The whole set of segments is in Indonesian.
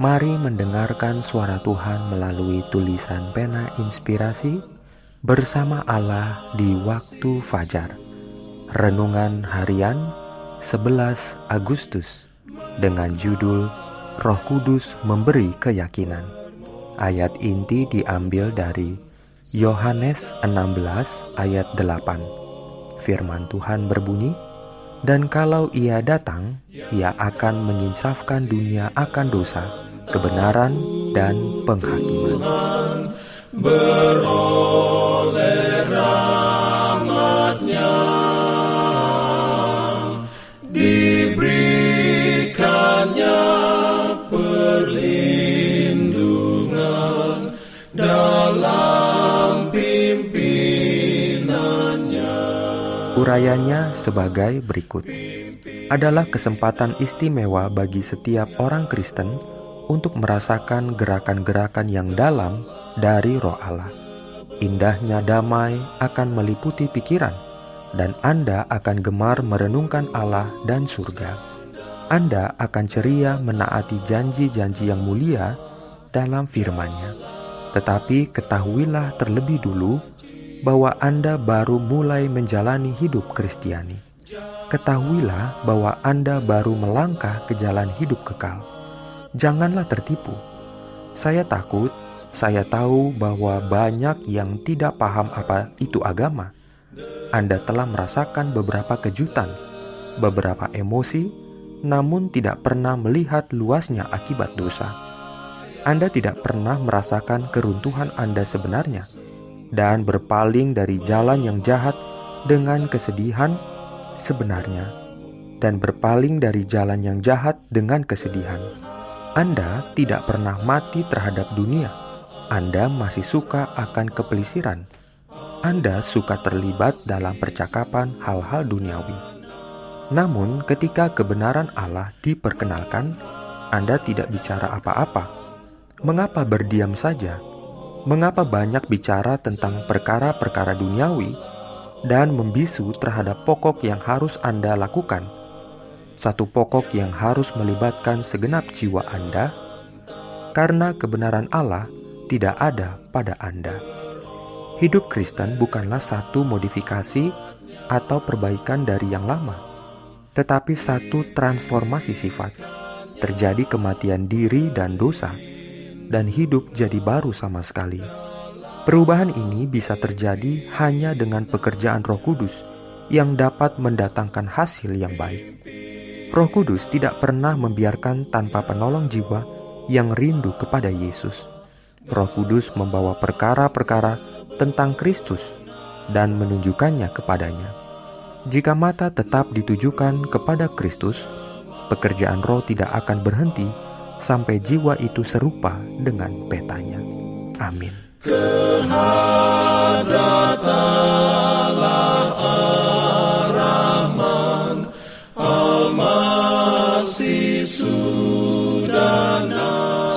Mari mendengarkan suara Tuhan melalui tulisan pena inspirasi bersama Allah di waktu fajar. Renungan harian 11 Agustus dengan judul Roh Kudus memberi keyakinan. Ayat inti diambil dari Yohanes 16 ayat 8. Firman Tuhan berbunyi, "Dan kalau Ia datang, Ia akan menginsafkan dunia akan dosa." Kebenaran, dan penghakiman. Beroleh rahmatnya diberikannya perlindungan dalam pimpinannya. Urayanya sebagai berikut adalah kesempatan istimewa bagi setiap orang Kristen untuk merasakan gerakan-gerakan yang dalam dari Roh Allah. Indahnya damai akan meliputi pikiran, dan Anda akan gemar merenungkan Allah dan surga. Anda akan ceria menaati janji-janji yang mulia dalam firman-Nya. Tetapi ketahuilah terlebih dulu bahwa Anda baru mulai menjalani hidup Kristiani. Ketahuilah bahwa Anda baru melangkah ke jalan hidup kekal janganlah tertipu. Saya takut, saya tahu bahwa banyak yang tidak paham apa itu agama. Anda telah merasakan beberapa kejutan, beberapa emosi, namun tidak pernah melihat luasnya akibat dosa. Anda tidak pernah merasakan keruntuhan Anda sebenarnya dan berpaling dari jalan yang jahat dengan kesedihan sebenarnya dan berpaling dari jalan yang jahat dengan kesedihan. Anda tidak pernah mati terhadap dunia. Anda masih suka akan kepelisiran. Anda suka terlibat dalam percakapan hal-hal duniawi. Namun, ketika kebenaran Allah diperkenalkan, Anda tidak bicara apa-apa. Mengapa berdiam saja? Mengapa banyak bicara tentang perkara-perkara duniawi dan membisu terhadap pokok yang harus Anda lakukan? Satu pokok yang harus melibatkan segenap jiwa Anda, karena kebenaran Allah tidak ada pada Anda. Hidup Kristen bukanlah satu modifikasi atau perbaikan dari yang lama, tetapi satu transformasi sifat. Terjadi kematian diri dan dosa, dan hidup jadi baru sama sekali. Perubahan ini bisa terjadi hanya dengan pekerjaan Roh Kudus yang dapat mendatangkan hasil yang baik. Roh Kudus tidak pernah membiarkan tanpa penolong jiwa yang rindu kepada Yesus. Roh Kudus membawa perkara-perkara tentang Kristus dan menunjukkannya kepadanya. Jika mata tetap ditujukan kepada Kristus, pekerjaan roh tidak akan berhenti sampai jiwa itu serupa dengan petanya. Amin.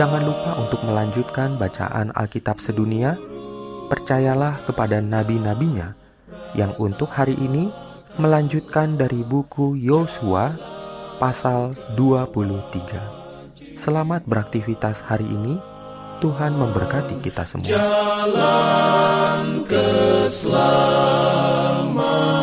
Jangan lupa untuk melanjutkan bacaan Alkitab sedunia. Percayalah kepada nabi-nabinya yang untuk hari ini melanjutkan dari buku Yosua pasal 23. Selamat beraktivitas hari ini. Tuhan memberkati kita semua. Jalan keselamatan